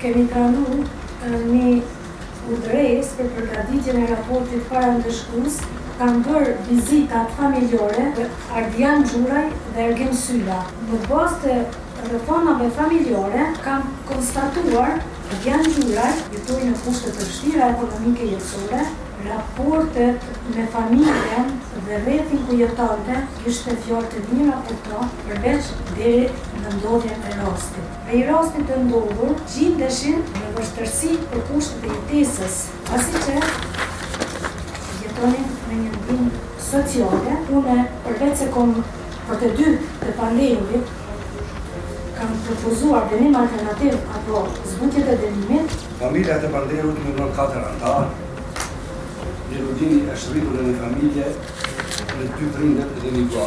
Kemi pranu ni urdhëresë për përgatitjen e raportit parandëshkues, kam bërë vizitat familjore te Ardian Gjuraj dhe Ergim Syla. Në bazë të rrethonave familjore kam konstatuar Ardian Gjuraj jetonin në kushte të vështira ekonomike jetësore, raportet me familjen dhe rrethin ku jetonte kishte fjalë të mira për to përveç deri në ndodhjen e rastit. Prej rastit të ndodhur, gjindeshin në vështërsi për kushtet e jetesës, pasi që jetonin me një ndihmë sociale. Unë, përveç se kom për të dy të pandehurit, kam propozuar dënim alternativ apo zbutje të dënimit. Familja e të pandehurit numëron katër anëtarë, Jeludini është rritur në një familje me dy prindër dhe një vlla.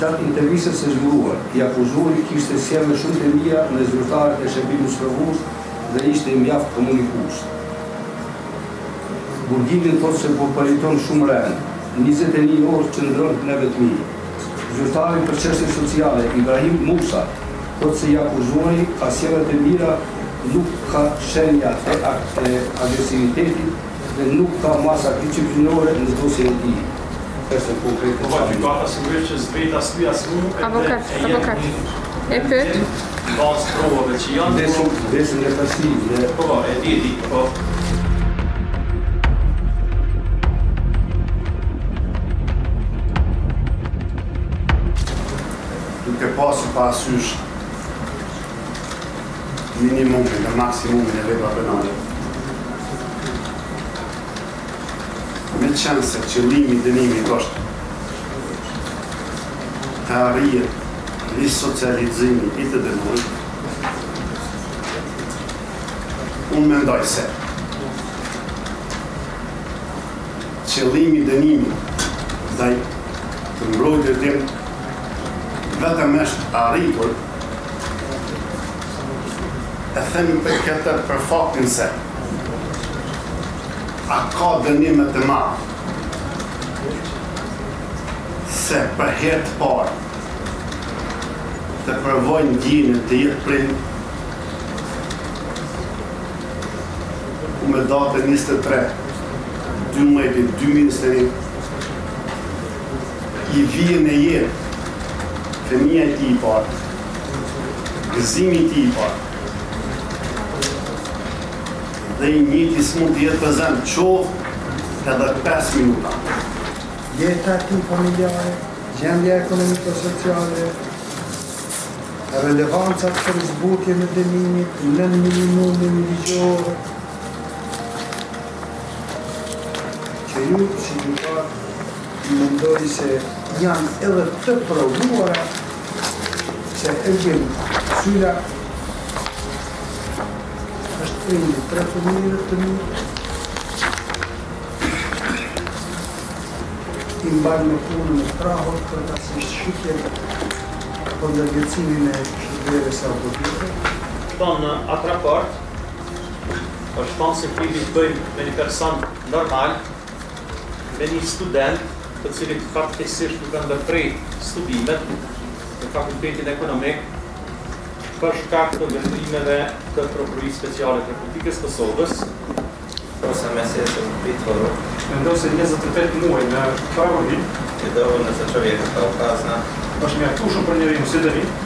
Gjatë intervistës së zhvilluar, i akuzuari kishte sjellje shumë të mira me zyrtarët e Shërbimit Sprovues dhe ishte mjaft komunikues. Burgimin thotë se po e përjeton shumë rëndë. Njëzet e një orë qëndron në vetmi. Zyrtari për çështje sociale, Ibrahim Musa, thotë se i akuzuari ka sjellje të mira nuk ka shenja të agresivitetit, dhe nuk ka masa disiplinore në dosjen e tij, theksoi konkret Xhami. Duke pasur parasysh minimumin dhe maksimumin e veprës penale, Meqenëse qëllimi i dënimit është të arrihet risocializimi i të dënuarit, unë mendoj se qëllimi i dënimit ndaj të mbrojturit tim vetëm është arritur E themi këtë për faktin se a ka dënim më të madh se për herë të parë të provojë ndjenjën të jetë prind ku me datën 23 12 2021 i vjen në jetë fëmija e tij i parë Gëzimi i tij i parë dhe i njëjti s'mund të jetë prezent qoftë edhe 5 minuta. Jeta e tij familjare, gjendja ekonomiko-sociale, relevancat për zbutjen e dënimit nën minimumin ligjor që ju si gjykatë mendoj se janë edhe të provuara Se e dimë, Syla është prind i tre fëmijëve të mitur, i mban me punë me krahë përkatësisht shqipjen për ndërgjëcimin e shqipjeve sa për dhjëve. Po në atë raport, rezulton se kemi të bëjmë me një person normal, me një student të cilit fatkeqësisht iu kanë ndërprerë studimet në Fakultetin Ekonomik për shkak të vendimeve të Prokurorisë Speciale të Republikës së Kosovës, Ose me sesën Pitoruk. Mendoj se njëzet e tetë muaj në paraburgim. Pitoruk në Seçovje, Kaukaz, në. është mjaftueshëm për njeriun si dhe një.